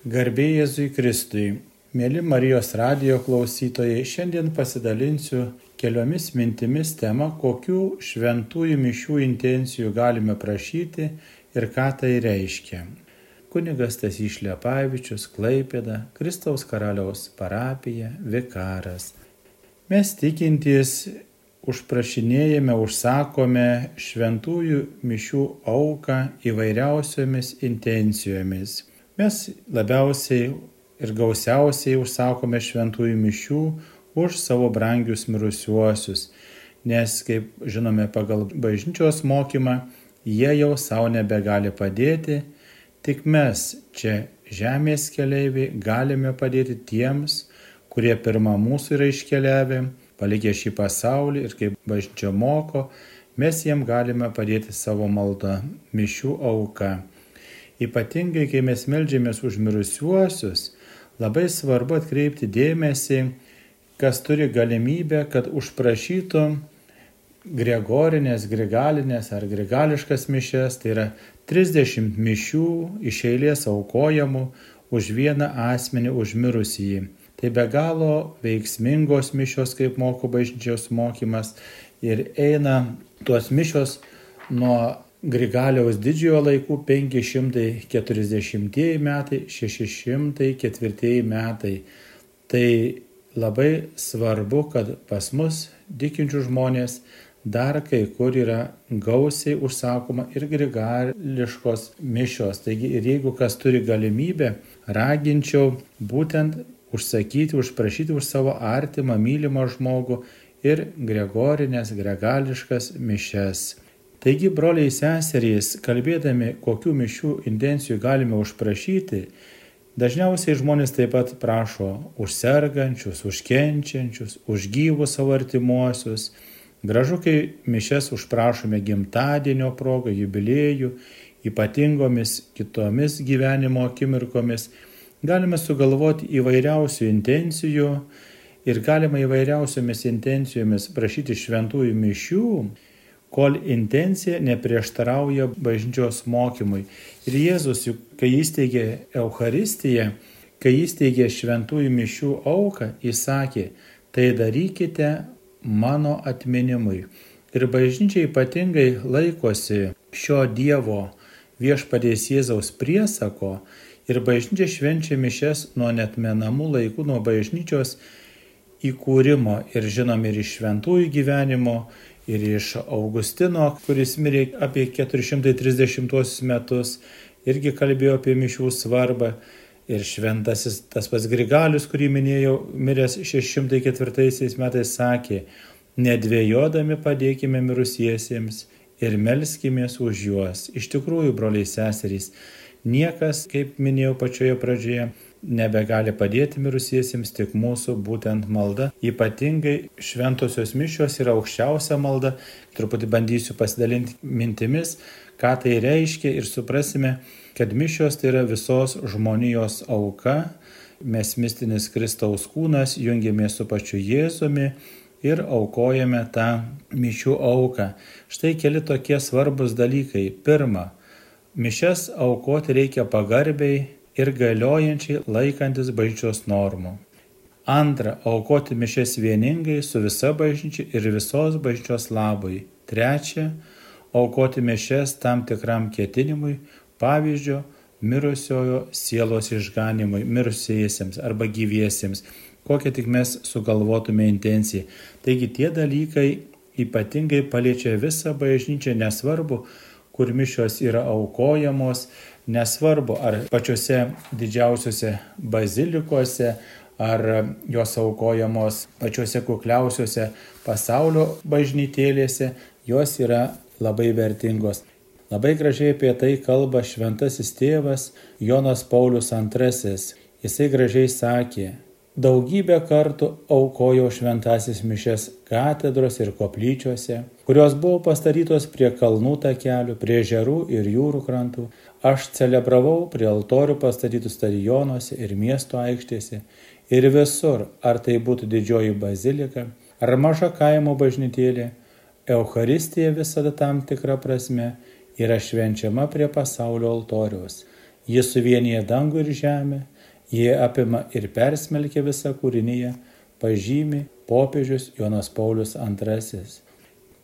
Garbė Jėzui Kristui. Mėly Marijos radio klausytojai, šiandien pasidalinsiu keliomis mintimis tema, kokių šventųjų mišių intencijų galime prašyti ir ką tai reiškia. Kunigas Tasys Šlepavičius, Klaipėda, Kristaus karaliaus parapija, vikaras. Mes tikintys užprašinėjame, užsakome šventųjų mišių auką įvairiausiomis intencijomis Mes labiausiai ir gausiausiai užsakome šventųjų mišių už savo brangius mirusiuosius, nes, kaip žinome, pagal bažnyčios mokymą, jie jau savo nebegali padėti, tik mes čia žemės keliaiviai galime padėti tiems, kurie pirmą mūsų yra iškeliavę, palikę šį pasaulį ir kaip bažnyčia moko, mes jiem galime padėti savo maldą, mišių auką. Ypatingai, kai mes melžiamės už mirusiuosius, labai svarbu atkreipti dėmesį, kas turi galimybę, kad užprašytų gregorinės, grigalinės ar grigališkas mišes, tai yra 30 mišių iš eilės aukojamų už vieną asmenį užmirusįjį. Tai be galo veiksmingos mišios, kaip moko bažnyčios mokymas ir eina tuos mišios nuo Grigaliaus didžiojo laikų 540 metai, 604 metai. Tai labai svarbu, kad pas mus tikinčių žmonės dar kai kur yra gausiai užsakoma ir grigališkos mišios. Taigi ir jeigu kas turi galimybę, raginčiau būtent užsakyti, užprašyti už savo artimą, mylimą žmogų ir gregorinės, gregališkas mišes. Taigi, broliai seserys, kalbėdami, kokių mišių intencijų galime užprašyti, dažniausiai žmonės taip pat prašo už sergančius, už kenčiančius, už gyvus savo artimuosius. Gražu, kai mišes užprašome gimtadienio progą, jubiliejų, ypatingomis kitomis gyvenimo akimirkomis, galime sugalvoti įvairiausių intencijų ir galima įvairiausiomis intencijomis prašyti šventųjų mišių kol intencija neprieštarauja bažnyčios mokymui. Ir Jėzus, kai įsteigė Euharistiją, kai įsteigė šventųjų mišių auką, įsakė, tai darykite mano atminimui. Ir bažnyčia ypatingai laikosi šio Dievo viešpadės Jėzaus priesako ir bažnyčia švenčia mišes nuo netmenamų laikų, nuo bažnyčios įkūrimo ir žinom ir iš šventųjų gyvenimo, ir iš Augustino, kuris mirė apie 430 metus, irgi kalbėjo apie mišių svarbą. Ir šventasis tas pats Grigalius, kurį minėjau, miręs 604 metais, sakė, nedvėjodami padėkime mirusiesiems ir melskimės už juos. Iš tikrųjų, broliai seserys, niekas, kaip minėjau pačioje pradžioje, nebegali padėti mirusiesiems tik mūsų būtent malda. Ypatingai šventosios mišios yra aukščiausia malda. Truputį bandysiu pasidalinti mintimis, ką tai reiškia ir suprasime, kad mišios tai yra visos žmonijos auka. Mes mistinis Kristaus kūnas jungiamės su pačiu Jėzumi ir aukojame tą mišių auką. Štai keli tokie svarbus dalykai. Pirma, mišes aukoti reikia pagarbiai ir galiojančiai laikantis bažnyčios normų. Antra, aukoti mišes vieningai su visa bažnyčia ir visos bažnyčios labui. Trečia, aukoti mišes tam tikram ketinimui, pavyzdžio, mirusiojo sielos išganimui, mirusiesiems arba gyviesiems, kokią tik mes sugalvotume intenciją. Taigi tie dalykai ypatingai paliečia visą bažnyčią, nesvarbu, kur mišios yra aukojamos, nesvarbu ar pačiuose didžiausiuose bazilikose, ar jos aukojamos pačiuose kukliausiuose pasaulio bažnytėlėse, jos yra labai vertingos. Labai gražiai apie tai kalba šventasis tėvas Jonas Paulius II. Jisai gražiai sakė, Daugybę kartų aukojau šventasis mišes katedros ir koplyčiose, kurios buvo pastatytos prie kalnų takelių, prie žerų ir jūrų krantų. Aš celebravau prie altorių pastatytų stadionuose ir miesto aikštėse ir visur, ar tai būtų didžioji bazilika, ar maža kaimo bažnytėlė, Euharistija visada tam tikra prasme yra švenčiama prie pasaulio altoriaus. Jis suvienyje dangų ir žemę, jie apima ir persmelkia visą kūrinyje, pažymi popiežius Jonas Paulius II.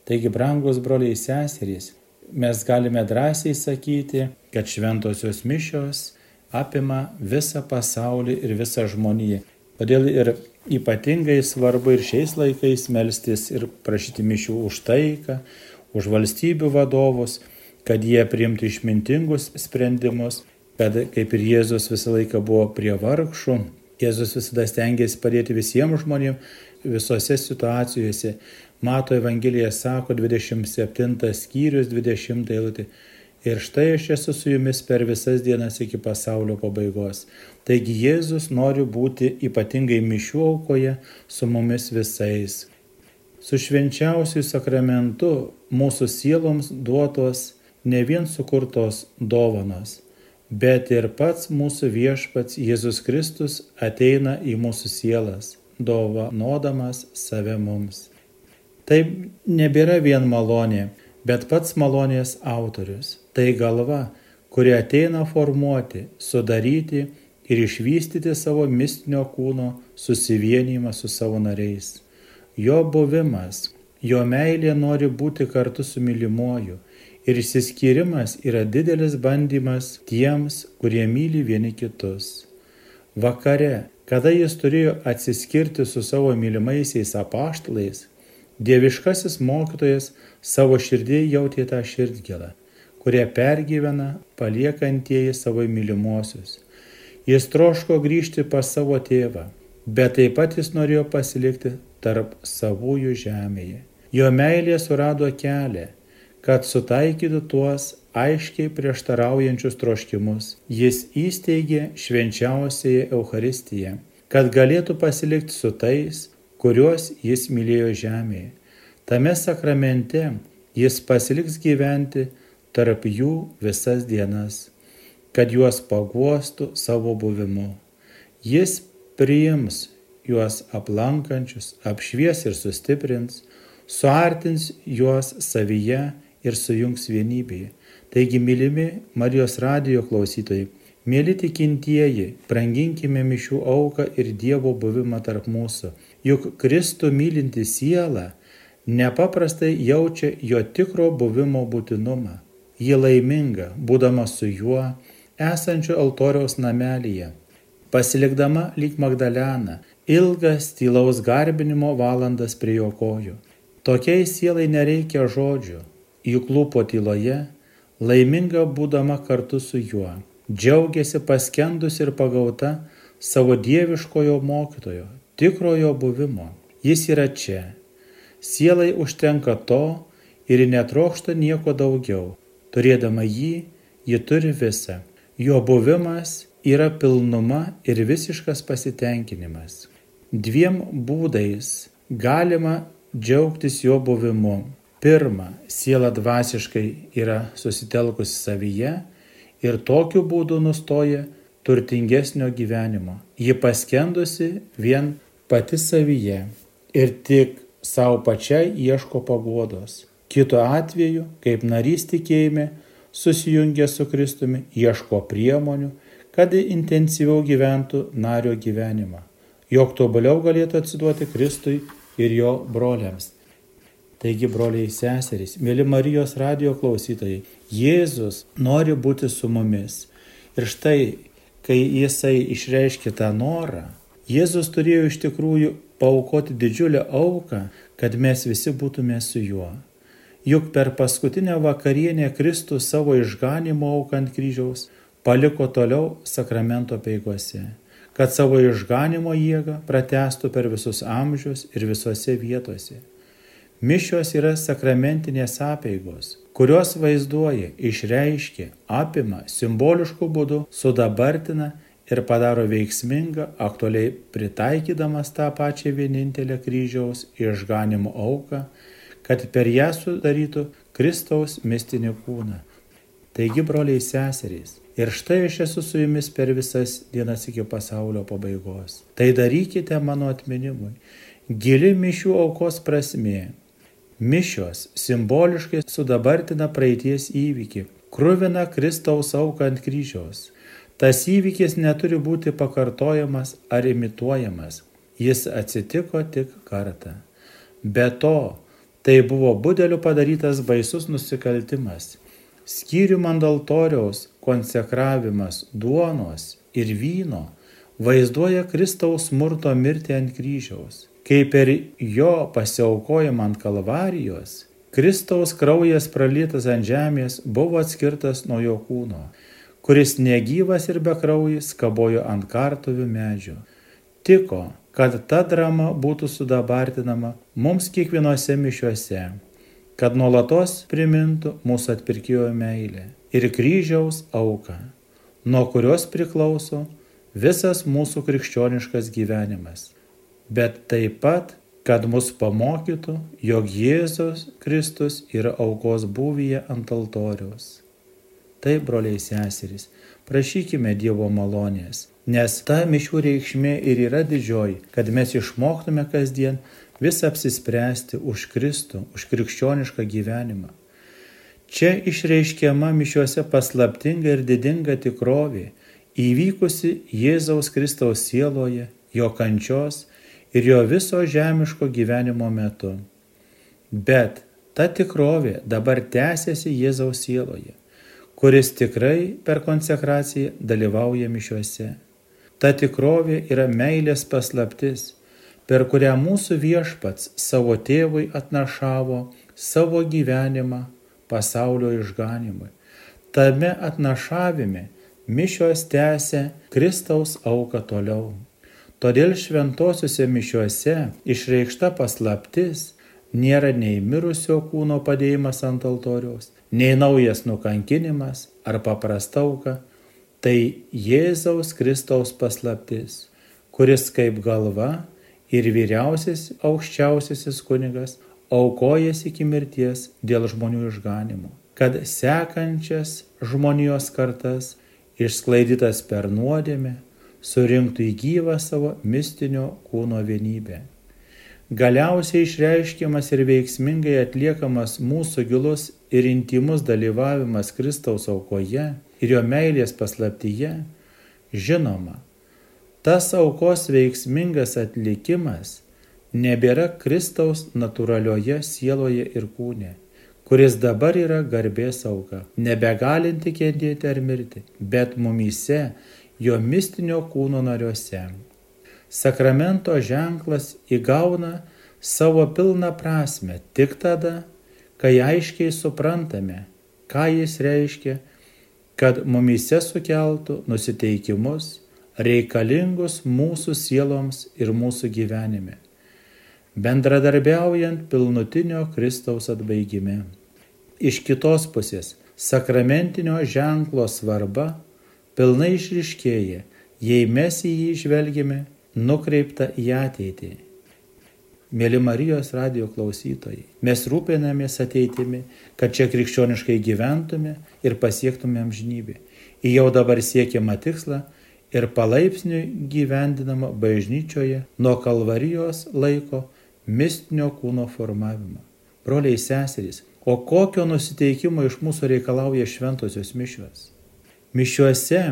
Taigi, brangus broliai seserys, mes galime drąsiai sakyti, kad šventosios mišios apima visą pasaulį ir visą žmoniją. Todėl ir ypatingai svarbu ir šiais laikais melstis ir prašyti mišių už taiką, už valstybių vadovus, kad jie priimtų išmintingus sprendimus, kad kaip ir Jėzus visą laiką buvo prie vargšų, Jėzus visada stengiasi padėti visiems žmonėms visose situacijose. Mato Evangelija sako 27 skyrius 20 eilutė. Ir štai aš esu su jumis per visas dienas iki pasaulio pabaigos. Taigi Jėzus nori būti ypatingai mišių aukoje su mumis visais. Su švenčiausiu sakramentu mūsų sieloms duotos ne vien sukurtos dovanos, bet ir pats mūsų viešpats Jėzus Kristus ateina į mūsų sielas, dovanodamas save mums. Tai nebėra vien malonė, bet pats malonės autorius. Tai galva, kuri ateina formuoti, sudaryti ir išvystyti savo mistinio kūno susivienimą su savo nariais. Jo buvimas, jo meilė nori būti kartu su mylimuoju ir išsiskyrimas yra didelis bandymas tiems, kurie myli vieni kitus. Vakare, kada jis turėjo atsiskirti su savo mylimaisiais apaštalais, Dieviškasis mokytojas savo širdį jautė tą širdgėlą, kurią pergyvena paliekantieji savo mylimuosius. Jis troško grįžti pas savo tėvą, bet taip pat jis norėjo pasilikti tarp savųjų žemėje. Jo meilė surado kelią, kad sutaikytų tuos aiškiai prieštaraujančius troškimus. Jis įsteigė švenčiausiąją Euharistiją, kad galėtų pasilikti su tais, kuriuos jis mylėjo žemėje. Tame sakramente jis pasiliks gyventi tarp jų visas dienas, kad juos paguostų savo buvimu. Jis priims juos aplankančius, apšvies ir sustiprins, suartins juos savyje ir sujungs vienybėje. Taigi, mylimi Marijos radijo klausytojai, mėly tikintieji, branginkime mišių auką ir Dievo buvimą tarp mūsų juk Kristų mylinti siela nepaprastai jaučia jo tikro buvimo būtinumą. Ji laiminga, būdama su juo, esančiu altoriaus namelyje, pasilikdama lyg Magdalena, ilgas tylaus garbinimo valandas prie jo kojų. Tokiai sielai nereikia žodžių, juk lūpo tyloje, laiminga būdama kartu su juo, džiaugiasi paskendus ir pagauta savo dieviškojo mokytojo, tikrojo buvimo. Jis yra čia. Sielai užtenka to ir netrokšta nieko daugiau. Turėdama jį, ji turi visą. Jo buvimas yra pilnuma ir visiškas pasitenkinimas. Dviem būdais galima džiaugtis jo buvimu. Pirma, siela dvasiškai yra susitelkusi savyje ir tokiu būdu nustoja turtingesnio gyvenimo. Ji paskendusi vien pati savyje ir tik savo pačiai ieško paguodos. Kitu atveju, kaip narys tikėjime, susijungia su Kristumi, ieško priemonių, kad intensyviau gyventų nario gyvenimą, jog tobuliau galėtų atsiduoti Kristui ir jo broliams. Taigi, broliai seserys, mėly Marijos radio klausytojai, Jėzus nori būti su mumis. Ir štai, kai jisai išreiškia tą norą, Jėzus turėjo iš tikrųjų paukoti didžiulę auką, kad mes visi būtume su juo. Juk per paskutinę vakarienę Kristus savo išganimo auką ant kryžiaus paliko toliau sakramento peigose, kad savo išganimo jėgą pratestų per visus amžius ir visose vietose. Mišios yra sakramentinės apėgos, kurios vaizduoja, išreiškia, apima, simboliškų būdų sudabartina ir padaro veiksmingą, aktualiai pritaikydamas tą pačią vienintelę kryžiaus išganimo auką, kad per ją sudarytų Kristaus mistinį kūną. Taigi, broliai seserys, ir štai aš esu su jumis per visas dienas iki pasaulio pabaigos. Tai darykite mano atminimui. Gili mišių aukos prasmė. Mišios simboliškai sudabartina praeities įvykį, krūvina Kristaus auką ant kryžiaus Tas įvykis neturi būti pakartojamas ar imituojamas. Jis atsitiko tik kartą. Be to, tai buvo budelių padarytas baisus nusikaltimas. Skyrium ant altoriaus konsekravimas duonos ir vyno vaizduoja Kristaus smurto mirtį ant kryžiaus kai per jo pasiaukojimą ant kalvarijos Kristaus kraujas pralytas ant žemės buvo atskirtas nuo jo kūno, kuris negyvas ir bekraujis kabojo ant kartuvių medžių. Tiko, kad ta drama būtų sudabartinama mums kiekvienose mišiuose, kad nuolatos primintų mūsų atpirkėjo meilę ir kryžiaus auką, nuo kurios priklauso visas mūsų krikščioniškas gyvenimas bet taip pat, kad mus pamokytų, jog Jėzus Kristus yra aukos būvyje ant altoriaus. Taip, broliai seserys, prašykime Dievo malonės, nes ta mišių reikšmė ir yra didžioji, kad mes išmoktume kasdien vis apsispręsti už Kristų, už krikščionišką gyvenimą. Čia išreiškiama mišiuose paslaptinga ir didinga tikrovė, įvykusi Jėzaus Kristaus sieloje, jo kančios ir jo viso žemiško gyvenimo metu. Bet ta tikrovė dabar tęsiasi Jėzaus sieloje, kuris tikrai per konsekraciją dalyvauja mišiuose. Ta tikrovė yra meilės paslaptis, per kurią mūsų viešpats savo tėvui atnašavo savo gyvenimą pasaulio išganimui. Tame atnašavime mišios tęsia Kristaus auką toliau. Todėl šventosiuose mišiuose išreikšta paslaptis nėra nei mirusio kūno padėjimas ant altoriaus, nei naujas nukankinimas ar paprastauka, tai Jėzaus Kristaus paslaptis, kuris kaip galva ir vyriausias aukščiausiasis kunigas aukojasi iki mirties dėl žmonių išganimo, kad sekančias žmonijos kartas išsklaidytas per nuodėmę surinktų į gyvą savo mistinio kūno vienybę. Galiausiai išreiškiamas ir veiksmingai atliekamas mūsų gilus ir intimus dalyvavimas Kristaus aukoje ir jo meilės paslaptyje, žinoma, tas aukos veiksmingas atlikimas nebėra Kristaus natūralioje sieloje ir kūne, kuris dabar yra garbės auka, nebegalinti kentėti ar mirti, bet mumyse jo mistinio kūno nariuose. Sakramento ženklas įgauna savo pilną prasme tik tada, kai aiškiai suprantame, ką jis reiškia, kad mumise sukeltų nusiteikimus reikalingus mūsų sieloms ir mūsų gyvenime, bendradarbiaujant pilnutinio Kristaus atbaigime. Iš kitos pusės, sakramentinio ženklo svarba pilnai išriškėja, jei mes į jį žvelgime nukreiptą į ateitį. Mėly Marijos radio klausytojai, mes rūpinamės ateitimi, kad čia krikščioniškai gyventume ir pasiektume amžinybę. Į jau dabar siekiamą tikslą ir palaipsniui gyvendinama bažnyčioje nuo kalvarijos laiko mistinio kūno formavimo. Broliai seserys, o kokio nusiteikimo iš mūsų reikalauja šventosios mišvės? Mišiuose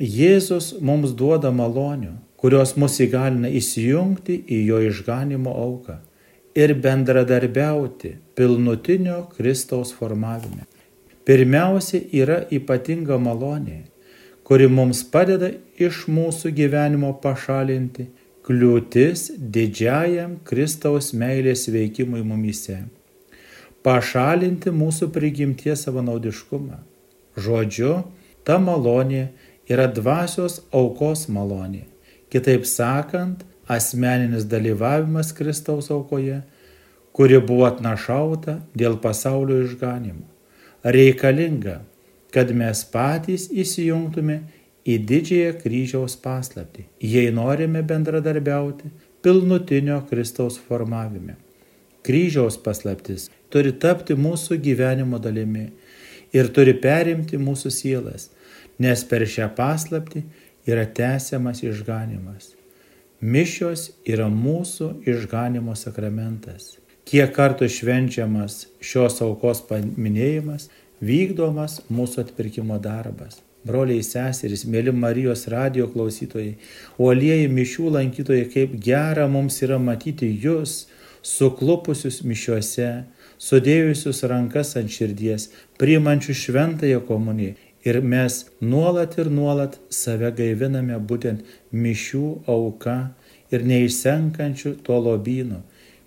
Jėzus mums duoda malonių, kurios mus įgalina įsijungti į jo išganimo auką ir bendradarbiauti pilnutinio Kristaus formavime. Pirmiausia yra ypatinga malonė, kuri mums padeda iš mūsų gyvenimo pašalinti kliūtis didžiajam Kristaus meilės veikimui mumise, pašalinti mūsų prigimties savanaudiškumą. Žodžiu, Ta malonė yra dvasios aukos malonė. Kitaip sakant, asmeninis dalyvavimas Kristaus aukoje, kuri buvo atnašauta dėl pasaulio išganimo. Reikalinga, kad mes patys įsijungtume į didžiąją kryžiaus paslapti, jei norime bendradarbiauti pilnutinio Kristaus formavime. Kryžiaus paslaptis turi tapti mūsų gyvenimo dalimi ir turi perimti mūsų sielas, nes per šią paslapti yra tęsiamas išganimas. Mišios yra mūsų išganimo sakramentas. Kiek kartų švenčiamas šios aukos paminėjimas, vykdomas mūsų atpirkimo darbas. broliai seserys, mėly Marijos radio klausytojai, uolieji mišių lankytojai, kaip gera mums yra matyti jūs, suklupusius mišiuose, sudėjusius rankas ant širdies, priimančius šventąją komuniją. Ir mes nuolat ir nuolat save gaiviname būtent mišių auka ir neišsenkančių to lobyno,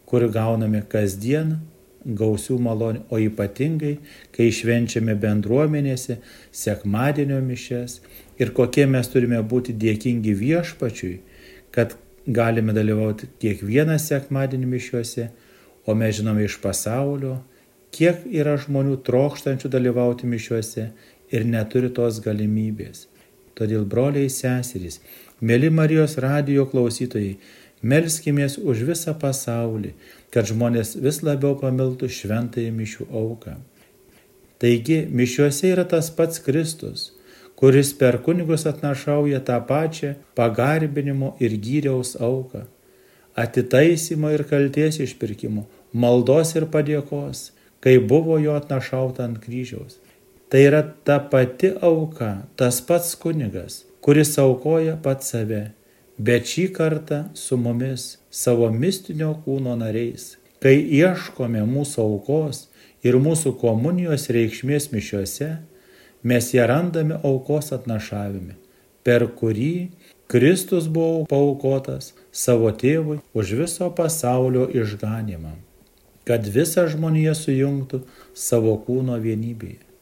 kur gauname kasdien gausių malonių, o ypatingai, kai švenčiame bendruomenėse sekmadienio mišes ir kokie mes turime būti dėkingi viešpačiui, kad galime dalyvauti kiekvieną sekmadienį mišiuose, o mes žinome iš pasaulio, kiek yra žmonių trokštančių dalyvauti mišiuose ir neturi tos galimybės. Todėl broliai seserys, mėly Marijos radio klausytojai, melskimės už visą pasaulį, kad žmonės vis labiau pamiltų šventąją mišių auką. Taigi, mišiuose yra tas pats Kristus, kuris per kunigus atnašauja tą pačią pagarbinimo ir gyriaus auką, atitaisimo ir kalties išpirkimo, maldos ir padėkos, kai buvo jo atnašauta ant kryžiaus. Tai yra ta pati auka, tas pats kunigas, kuris aukoja pat save bet šį kartą su mumis, savo mistinio kūno nariais. Kai ieškome mūsų aukos ir mūsų komunijos reikšmės mišiuose, mes ją randame aukos atnašavime, per kurį Kristus buvo paukotas savo tėvui už viso pasaulio išganimą, kad visa žmonija sujungtų savo kūno vienybėje.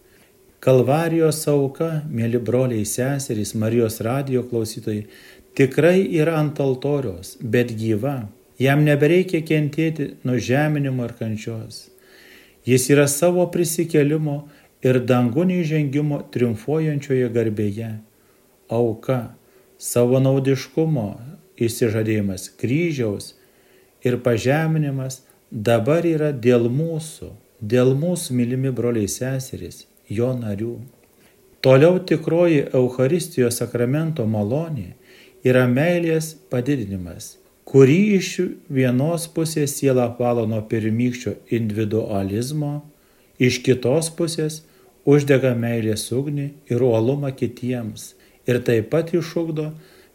Kalvarijos auka, mėly broliai seserys, Marijos radio klausytojai, tikrai yra ant altoriaus, bet gyva. Jam nebereikia kentėti nuo žeminimo ir kančios. Jis yra savo prisikelimo ir dangunį žengimo triumfuojančioje garbėje. Auka, savo naudiškumo išsižadėjimas, kryžiaus ir pažeminimas dabar yra dėl mūsų, dėl mūsų mylimi broliai seserys, jo narių. Toliau tikroji Euharistijos sakramento malonė yra meilės padidinimas, kurį iš vienos pusės siela apvalo nuo pirmykščio individualizmo, iš kitos pusės uždega meilės ugnį ir uolumą kitiems ir taip pat išugdo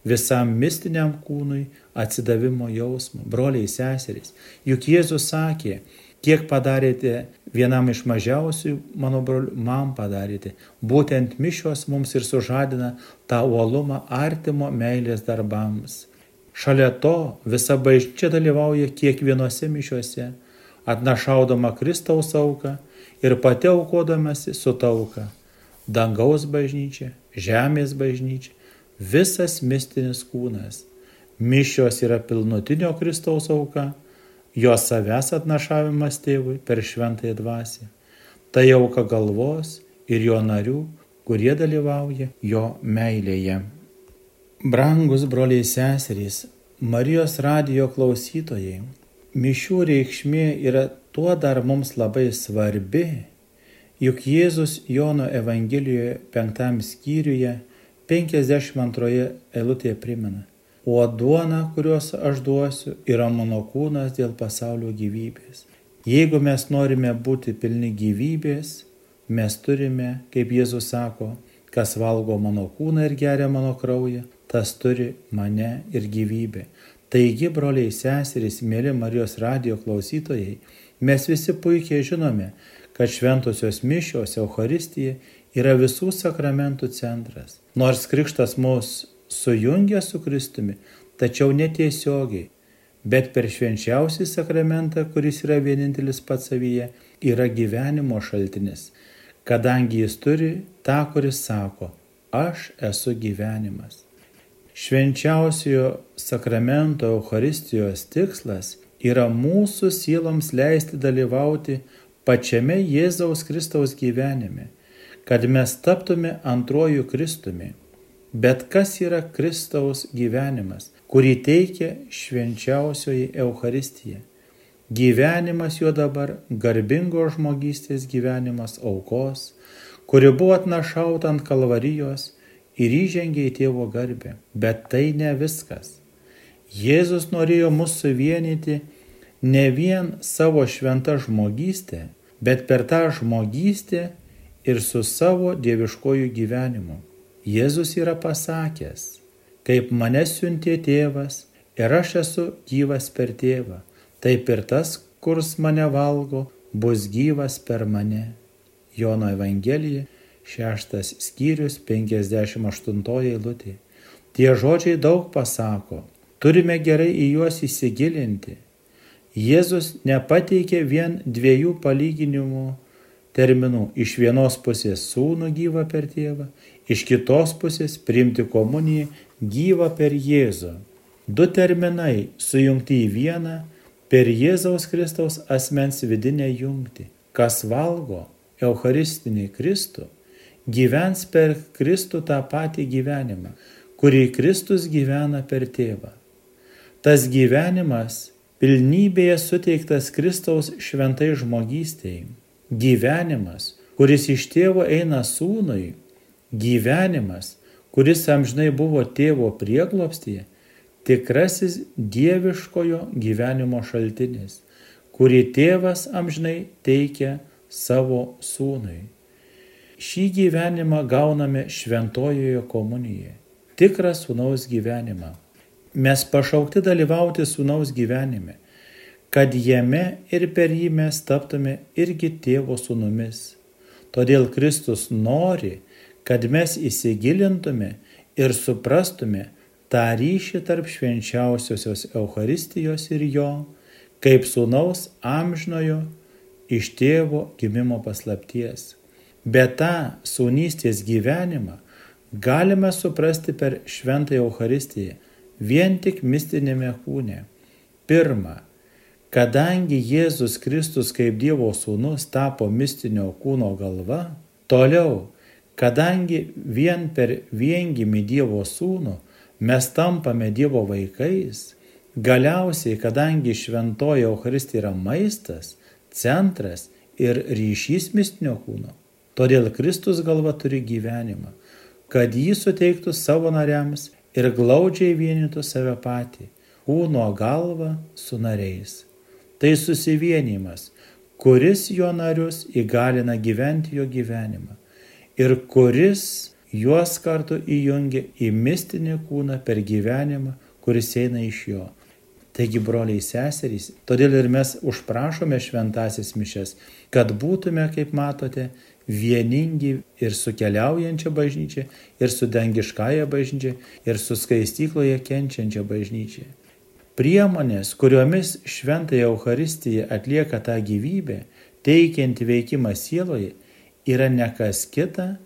visam mistiniam kūnui atsidavimo jausmą. Broliai seserys, juk Jėzus sakė, kiek padarėte vienam iš mažiausių mano brolių, man padarėte. Būtent mišios mums ir sužadina tą uolumą artimo meilės darbams. Šalia to visa bažnyčia dalyvauja kiekvienose mišiuose, atnašaudama Kristaus auką ir pati aukodamasi su tauka. Dangaus bažnyčia, žemės bažnyčia, visas mistinis kūnas. Mišios yra pilnutinio Kristaus auka jo savęs atnašavimas tėvui per šventąją dvasę. Tai auka galvos ir jo narių, kurie dalyvauja jo meilėje. Brangus broliai seserys, Marijos radijo klausytojai, mišių reikšmė yra tuo dar mums labai svarbi, juk Jėzus Jono Evangelijoje penktam skyriuje 52 eilutėje primena o duona, kuriuos aš duosiu, yra mano kūnas dėl pasaulio gyvybės. Jeigu mes norime būti pilni gyvybės, mes turime, kaip Jėzus sako, kas valgo mano kūną ir geria mano kraują, tas turi mane ir gyvybę. Taigi, broliai seserys, mėly Marijos radio klausytojai, mes visi puikiai žinome, kad šventosios mišios Euharistija yra visų sakramentų centras. Nors krikštas mus sujungia su Kristumi, tačiau netiesiogiai, bet per švenčiausią sakramentą, kuris yra vienintelis pats savyje, yra gyvenimo šaltinis, kadangi jis turi tą, kuris sako, aš esu gyvenimas. Švenčiausiojo sakramento Euharistijos tikslas yra mūsų sieloms leisti dalyvauti pačiame Jėzaus Kristaus gyvenime, kad mes taptume antrojų Kristumi Bet kas yra Kristaus gyvenimas, kurį teikia švenčiausioji Euharistija? Gyvenimas jo dabar garbingo žmogystės gyvenimas aukos, kuri buvo atnašauta ant kalvarijos ir įžengė į tėvo garbę. Bet tai ne viskas. Jėzus norėjo mus suvienyti ne vien savo šventą žmogystę, bet per tą žmogystę ir su savo dieviškojų gyvenimu. Jėzus yra pasakęs, kaip mane siuntė tėvas ir aš esu gyvas per tėvą, taip ir tas, kurs mane valgo, bus gyvas per mane. Jono Evangelija, šeštas skyrius, 58 eilutė. Tie žodžiai daug pasako, turime gerai į juos įsigilinti. Jėzus nepateikė vien dviejų palyginimų terminų. Iš vienos pusės sūnų gyvą per tėvą, iš kitos pusės priimti komuniją gyvą per Jėzų. Du terminai sujungti į vieną per Jėzaus Kristaus asmens vidinę jungtį. Kas valgo Eucharistinį Kristų, gyvens per Kristų tą patį gyvenimą, kurį Kristus gyvena per tėvą. Tas gyvenimas pilnybėje suteiktas Kristaus šventai žmogystėjai. Gyvenimas, kuris iš tėvo eina sūnui, gyvenimas, kuris amžinai buvo tėvo prieglopstyje, tikrasis dieviškojo gyvenimo šaltinis, kurį tėvas amžinai teikia savo sūnui. Šį gyvenimą gauname šventojoje komunijoje, tikrą sūnaus gyvenimą Mes pašaukti dalyvauti sūnaus gyvenime, kad jame ir per jį mes taptume irgi tėvo sūnumis. Todėl Kristus nori, kad mes įsigilintume ir suprastume tą ryšį tarp švenčiausiosios Euharistijos ir jo, kaip sūnaus amžnojo iš tėvo gimimo paslapties. Bet tą sūnystės gyvenimą galime suprasti per šventąją Euharistiją vien tik mistinėme kūne. Pirma, kadangi Jėzus Kristus kaip Dievo sūnus tapo mistinio kūno galva, toliau, kadangi vien per viengimį Dievo sūnų mes tampame Dievo vaikais, galiausiai, kadangi šventoji Euharistija yra maistas, centras ir ryšys mistinio kūno, todėl Kristus galva turi gyvenimą, kad jį suteiktų savo nariams ir glaudžiai vienytų save patį, kūno galvą su nariais. Tai susivienimas, kuris jo narius įgalina gyventi jo gyvenimą ir kuris juos kartu įjungia į mistinį kūną per gyvenimą, kuris eina iš jo. Taigi, broliai seserys, todėl ir mes užprašome šventasis mišes, kad būtume, kaip matote, vieningi ir su keliaujančia bažnyčia, ir su dangiškąja bažnyčia, ir su skaistykloje kenčiančia bažnyčia. Priemonės, kuriomis šventąją Euharistiją atlieka tą gyvybę, teikianti veikimą sieloje, yra ne kas kita,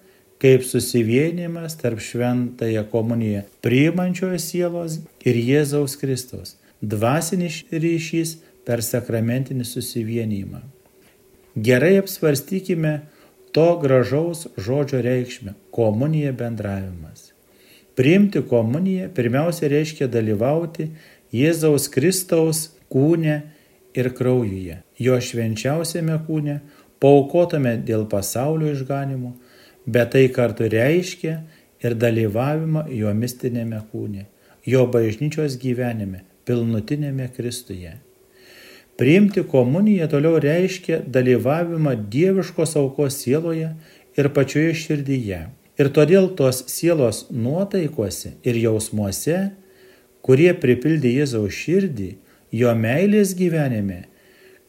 kaip susivienimas tarp šventąją komuniją priimančiojo sielos ir Jėzaus Kristaus dvasinis ryšys per sakramentinį susivienijimą. Gerai apsvarstykime to gražaus žodžio reikšmę - komunija bendravimas. Priimti komuniją pirmiausia reiškia dalyvauti Jėzaus Kristaus kūne ir kraujuje, jo švenčiausiame kūne, paukotame dėl pasaulio išganimo, bet tai kartu reiškia ir dalyvavimą jo mistinėme kūne, jo bažnyčios gyvenime, pilnutinėme Kristuje. Priimti komuniją toliau reiškia dalyvavimą dieviškos aukos sieloje ir pačioje širdyje. Ir todėl tos sielos nuotaikose ir jausmuose, kurie pripildė Jėzaus širdį, jo meilės gyvenime,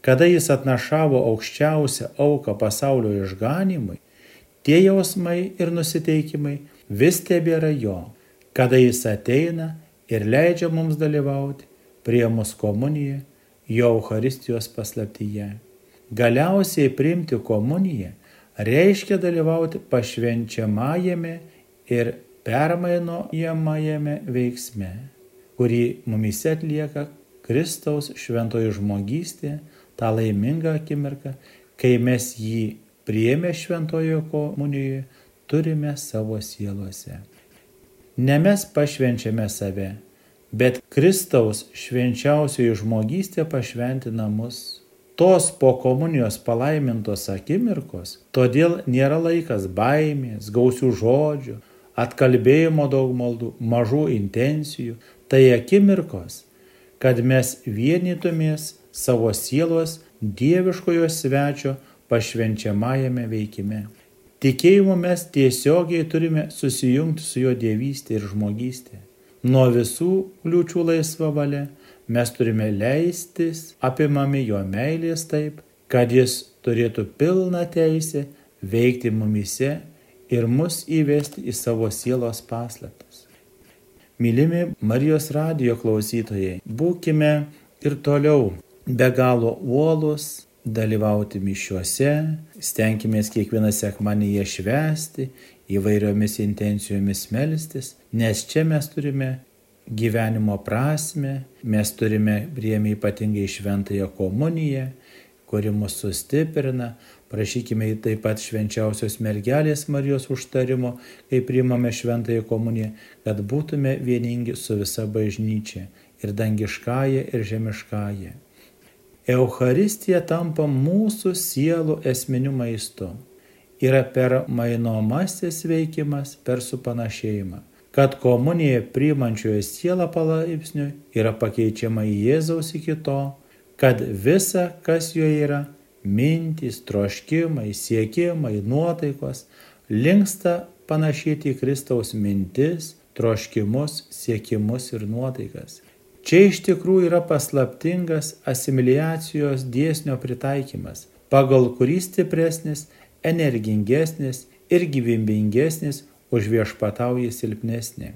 kada jis atnašavo aukščiausią auką pasaulio išganimui, tie jausmai ir nusiteikimai vis tebėra jo, kada jis ateina ir leidžia mums dalyvauti prie mus komuniją jo Euharistijos paslaptyje. Galiausiai priimti komuniją reiškia dalyvauti pašvenčiamajame ir permainojamajame veiksme, kurį mumise atlieka Kristaus šventoji žmogystė, tą laimingą akimirką, kai mes jį priėmė šventojo komunijoje, turime savo sielose. Ne mes pašvenčiame save, bet Kristaus švenčiausioji žmogystė pašventina mus. Tos po komunijos palaimintos akimirkos, todėl nėra laikas baimės, gausių žodžių, atkalbėjimo daug maldų, mažų intencijų, tai akimirkos, kad mes vienytumės savo sielos dieviškojo svečio pašvenčiamajame veikime. Tikėjimu mes tiesiogiai turime susijungti su jo dievystė ir žmogystė. Nuo visų kliūčių laisva valia mes turime leistis apimami jo meilės taip, kad jis turėtų pilną teisę veikti mumise ir mus įvesti į savo sielos paslaptis. Mylimi Marijos radijo klausytojai, būkime ir toliau be galo uolus, dalyvauti mišiuose, stenkimės kiekvieną sekmanį švęsti, įvairiomis intencijomis melstis, nes čia mes turime gyvenimo prasme, mes turime priemi ypatingai šventąją komuniją, kuri mus sustiprina, prašykime taip pat švenčiausios mergelės Marijos užtarimo, kai priimame šventąją komuniją, kad būtume vieningi su visa bažnyčia ir dangiškąją ir žemiškąją. Euharistija tampa mūsų sielų esminiu maistu. Yra per mainomasis veikimas, per supanašėjimą. Kad komunija priimančioje sielą palaipsniui yra pakeičiama į Jėzaus iki to, kad visa, kas joje yra - mintys, troškimai, siekimai, nuotaikos - linksta panašyti į Kristaus mintis, troškimus, siekimus ir nuotaikas. Čia iš tikrųjų yra paslaptingas asimiliacijos dėsnio pritaikymas, pagal kurį stipresnis, energingesnis ir gyvybingesnis už viešpatauja silpnesnė.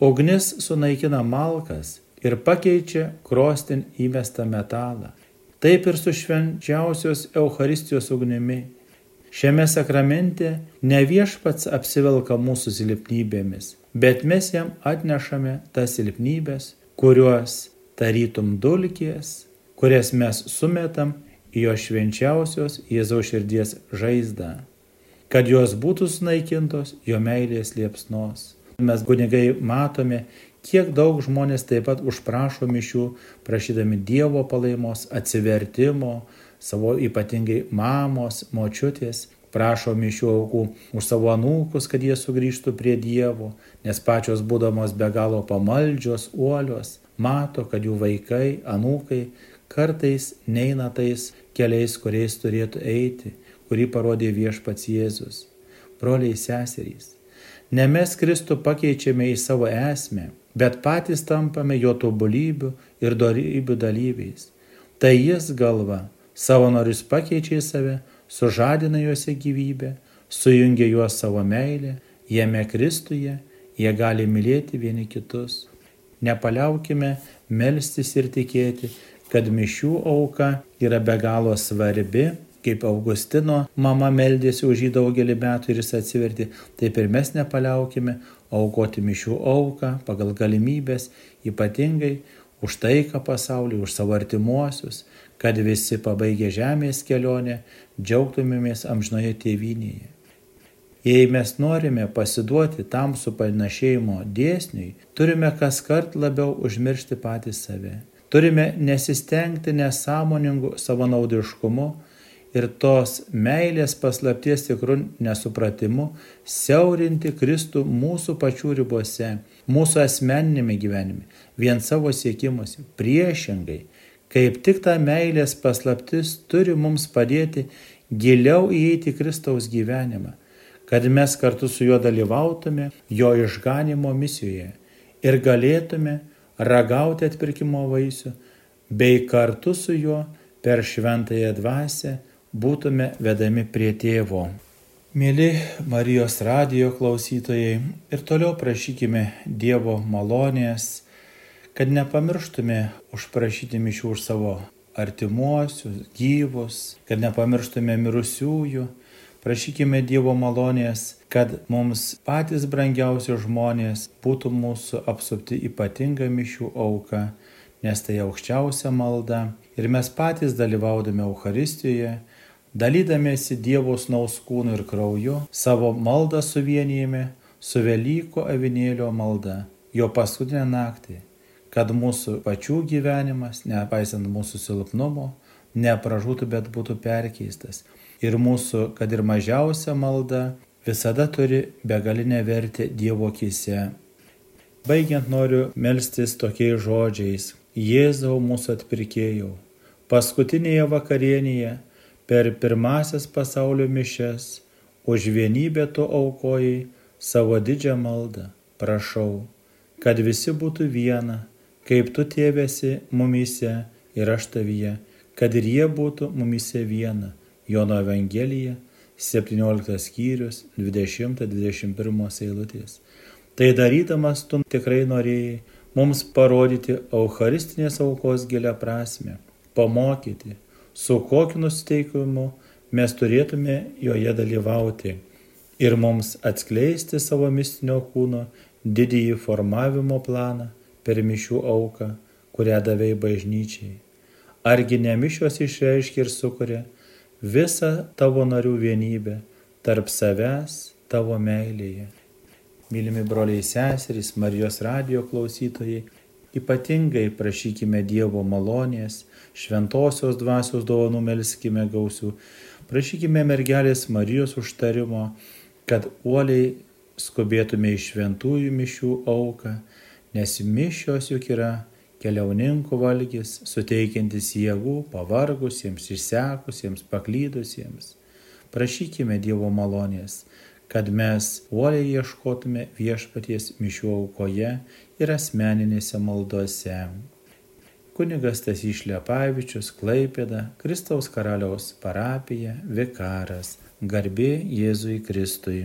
Ugnis sunaikina malkas ir pakeičia krostin įmestą metalą. Taip ir su švenčiausios Euharistijos ugnimi. Šiame sakramente ne viešpats apsivelka mūsų silpnybėmis, bet mes jam atnešame tas silpnybės, kuriuos tarytum dulkės, kurias mes sumetam į jo švenčiausios Jėzaus širdies žaizdą, kad jos būtų sunaikintos jo meilės liepsnos. Mes kunigai matome, kiek daug žmonės taip pat užprašo mišių, prašydami Dievo palaimos, atsivertimo, savo ypatingai mamos, močiutės, prašo mišių aukų už savo anūkus, kad jie sugrįžtų prie Dievo, nes pačios būdamos be galo pamaldžios, uolios, mato, kad jų vaikai, anūkai kartais neina tais keliais, kuriais turėtų eiti, kurį parodė viešpats Jėzus. Broliai seserys, ne mes Kristų pakeičiame į savo esmę, bet patys tampame jo tobulybių ir darybių dalyviais. Tai jis galva, savo norius pakeičia į save, sužadina juose gyvybę, sujungia juos savo meilę, jame Kristuje, jie gali mylėti vieni kitus. Nepaliaukime melstis ir tikėti, kad mišių auka yra be galo svarbi, kaip Augustino mama meldėsi už jį daugelį metų ir jis atsiverti, taip ir mes nepaliaukime aukoti mišių auką pagal galimybės, ypatingai už taiką pasaulį, už savo artimuosius, kad visi pabaigę žemės kelionę džiaugtumėmės amžnoje tėvynėje. Jei mes norime pasiduoti tam supanašėjimo dėsniui, turime kas kart labiau užmiršti patys save. Turime nesistengti nesąmoningų savanaudiškumu ir tos meilės paslapties tikrų nesupratimu siaurinti Kristų mūsų pačių ribose, mūsų asmeninėme gyvenime, vien savo siekimuose. Priešingai, Kaip tik ta meilės paslaptis turi mums padėti giliau įeiti Kristaus gyvenimą, kad mes kartu su juo dalyvautume jo išganimo misijoje ir galėtume ragauti atpirkimo vaisių, bei kartu su juo per šventąją dvasę būtume vedami prie tėvo. Mėly Marijos radijo klausytojai ir toliau prašykime Dievo malonės, kad nepamirštume užprašyti mišių už savo artimuosius, gyvus, kad nepamirštume mirusiųjų, prašykime Dievo malonės, kad mums patys brangiausi žmonės būtų mūsų apsupti ypatinga mišių auka, nes tai aukščiausia malda. Ir mes patys dalyvaudami Euharistijoje, dalydamėsi Dievo snaus kūnu ir krauju, savo maldą suvienijame su Velyko avinėlio malda, jo paskutinę naktį kad mūsų pačių gyvenimas, nepaisant mūsų silpnumo, nepražūtų, bet būtų perkeistas. Ir mūsų, kad ir mažiausia malda, visada turi begalinę vertę Dievo akise. Baigiant noriu melstis tokiais žodžiais. Jėzau mūsų atpirkėjau. Paskutinėje vakarienėje per pirmasias pasaulio mišes už vienybę tu aukojai savo didžią maldą. Prašau, kad visi būtų viena, kaip tu tėvėsi mumyse ir aš tavyje, kad ir jie būtų mumyse viena. Jono Evangelija, 17 skyrius, 20-21 eilutės. Tai darydamas tu tikrai norėjai mums parodyti Eucharistinės aukos gilę prasme, pamokyti, su kokiu nusiteikimu mes turėtume joje dalyvauti ir mums atskleisti savo mistinio kūno didįjį formavimo planą per mišių auką, kurią davėjai bažnyčiai. Argi ne mišios išreiškia ir sukuria visą tavo narių vienybę tarp savęs tavo meilėje. Mylimi broliai seserys, Marijos radio klausytojai, ypatingai prašykime Dievo malonės, šventosios dvasios dovanų melskime gausių, prašykime mergelės Marijos užtarimo, kad uoliai skubėtume į šventųjų mišių auką, nes mišios juk yra keliauninkų valgis, suteikiantis jėgų pavargusiems, išsekusiems, paklydusiems. Prašykime Dievo malonės, kad mes uoliai ieškotume viešpaties mišių aukoje ir asmeninėse maldose. Kunigas Tasys Šlepavičius, Klaipėda, Kristaus karaliaus parapija, vikaras, garbė Jėzui Kristui.